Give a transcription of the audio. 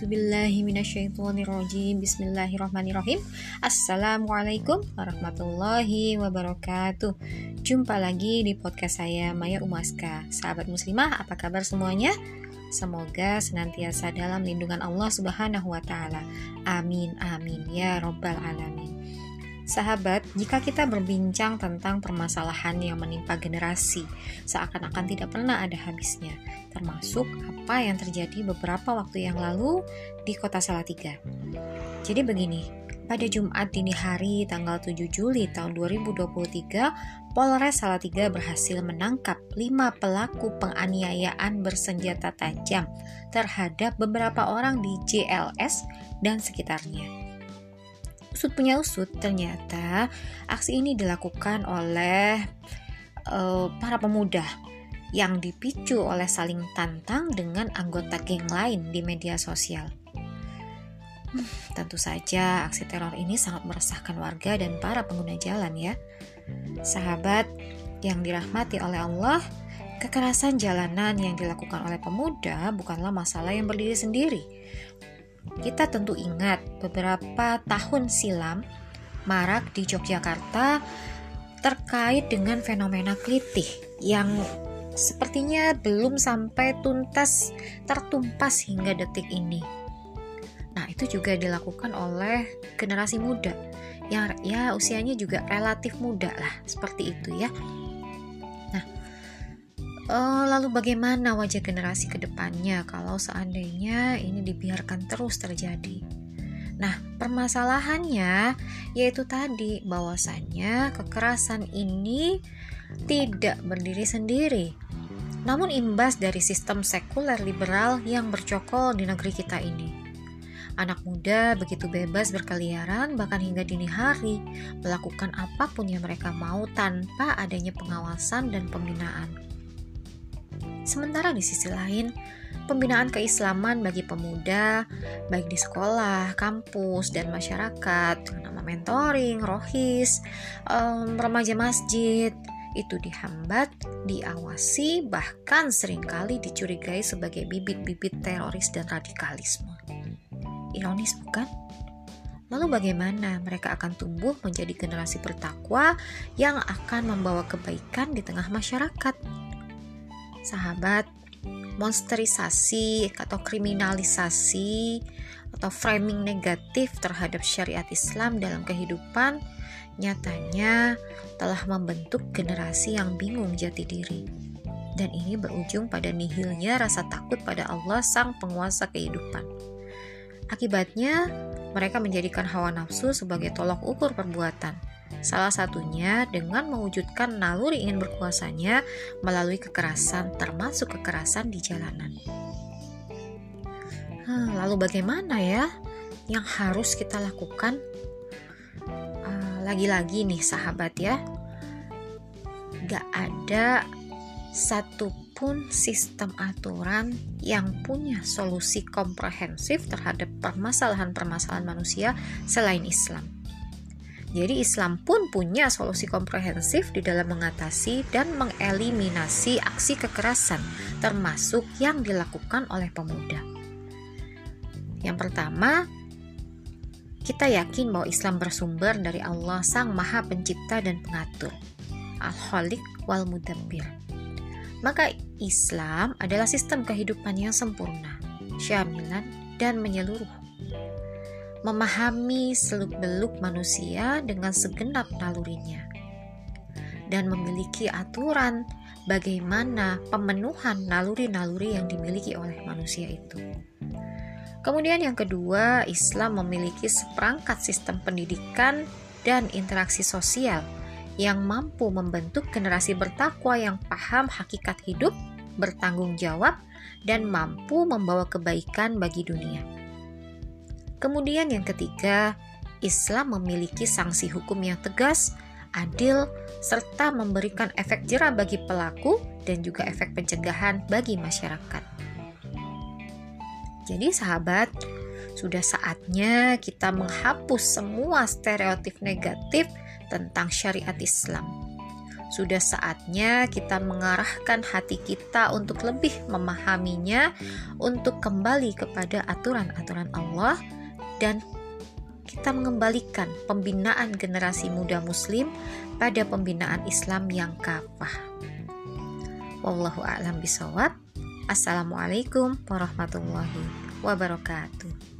A'udzubillahiminasyaitonirrojim Bismillahirrahmanirrahim. Assalamualaikum warahmatullahi wabarakatuh. Jumpa lagi di podcast saya Maya Umaska. Sahabat muslimah, apa kabar semuanya? Semoga senantiasa dalam lindungan Allah subhanahu wa ta'ala. Amin, amin, ya robbal alamin Sahabat, jika kita berbincang tentang permasalahan yang menimpa generasi, seakan-akan tidak pernah ada habisnya, termasuk apa yang terjadi beberapa waktu yang lalu di kota Salatiga. Jadi begini, pada Jumat dini hari tanggal 7 Juli tahun 2023, Polres Salatiga berhasil menangkap lima pelaku penganiayaan bersenjata tajam terhadap beberapa orang di JLS dan sekitarnya usut punya usut ternyata aksi ini dilakukan oleh uh, para pemuda yang dipicu oleh saling tantang dengan anggota geng lain di media sosial. Hmm, tentu saja aksi teror ini sangat meresahkan warga dan para pengguna jalan ya. Sahabat yang dirahmati oleh Allah, kekerasan jalanan yang dilakukan oleh pemuda bukanlah masalah yang berdiri sendiri, kita tentu ingat beberapa tahun silam marak di Yogyakarta terkait dengan fenomena klitih yang sepertinya belum sampai tuntas tertumpas hingga detik ini. Nah, itu juga dilakukan oleh generasi muda yang ya usianya juga relatif muda lah, seperti itu ya. Uh, lalu bagaimana wajah generasi ke depannya kalau seandainya ini dibiarkan terus terjadi? Nah, permasalahannya yaitu tadi bahwasannya kekerasan ini tidak berdiri sendiri. Namun imbas dari sistem sekuler liberal yang bercokol di negeri kita ini. Anak muda begitu bebas berkeliaran bahkan hingga dini hari melakukan apa pun yang mereka mau tanpa adanya pengawasan dan pembinaan. Sementara di sisi lain, pembinaan keislaman bagi pemuda, baik di sekolah, kampus, dan masyarakat, nama mentoring, rohis, um, remaja masjid, itu dihambat, diawasi, bahkan sering kali dicurigai sebagai bibit-bibit teroris dan radikalisme. Ironis bukan? Lalu bagaimana mereka akan tumbuh menjadi generasi bertakwa yang akan membawa kebaikan di tengah masyarakat? Sahabat monsterisasi atau kriminalisasi atau framing negatif terhadap syariat Islam dalam kehidupan nyatanya telah membentuk generasi yang bingung jati diri. Dan ini berujung pada nihilnya rasa takut pada Allah sang penguasa kehidupan. Akibatnya, mereka menjadikan hawa nafsu sebagai tolok ukur perbuatan Salah satunya dengan mewujudkan naluri ingin berkuasanya melalui kekerasan, termasuk kekerasan di jalanan. Hmm, lalu bagaimana ya yang harus kita lakukan? Ah, lagi-lagi uh, nih sahabat ya, gak ada satupun sistem aturan yang punya solusi komprehensif terhadap permasalahan-permasalahan manusia selain Islam. Jadi Islam pun punya solusi komprehensif di dalam mengatasi dan mengeliminasi aksi kekerasan termasuk yang dilakukan oleh pemuda. Yang pertama, kita yakin bahwa Islam bersumber dari Allah Sang Maha Pencipta dan Pengatur, Al-Khaliq wal Mudabbir. Maka Islam adalah sistem kehidupan yang sempurna, syamilan dan menyeluruh memahami seluk-beluk manusia dengan segenap nalurinya, dan memiliki aturan bagaimana pemenuhan naluri-naluri yang dimiliki oleh manusia itu. Kemudian, yang kedua, Islam memiliki seperangkat sistem pendidikan dan interaksi sosial yang mampu membentuk generasi bertakwa yang paham hakikat hidup, bertanggung jawab, dan mampu membawa kebaikan bagi dunia. Kemudian yang ketiga, Islam memiliki sanksi hukum yang tegas, adil, serta memberikan efek jerah bagi pelaku dan juga efek pencegahan bagi masyarakat. Jadi sahabat, sudah saatnya kita menghapus semua stereotip negatif tentang syariat Islam. Sudah saatnya kita mengarahkan hati kita untuk lebih memahaminya, untuk kembali kepada aturan-aturan Allah, dan kita mengembalikan pembinaan generasi muda Muslim pada pembinaan Islam yang kafah. Wallahu a'lam bisawab. Assalamualaikum warahmatullahi wabarakatuh.